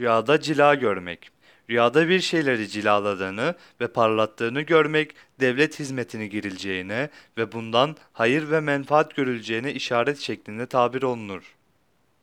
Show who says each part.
Speaker 1: Rüyada cila görmek. Rüyada bir şeyleri cilaladığını ve parlattığını görmek, devlet hizmetine girileceğine ve bundan hayır ve menfaat görüleceğine işaret şeklinde tabir olunur.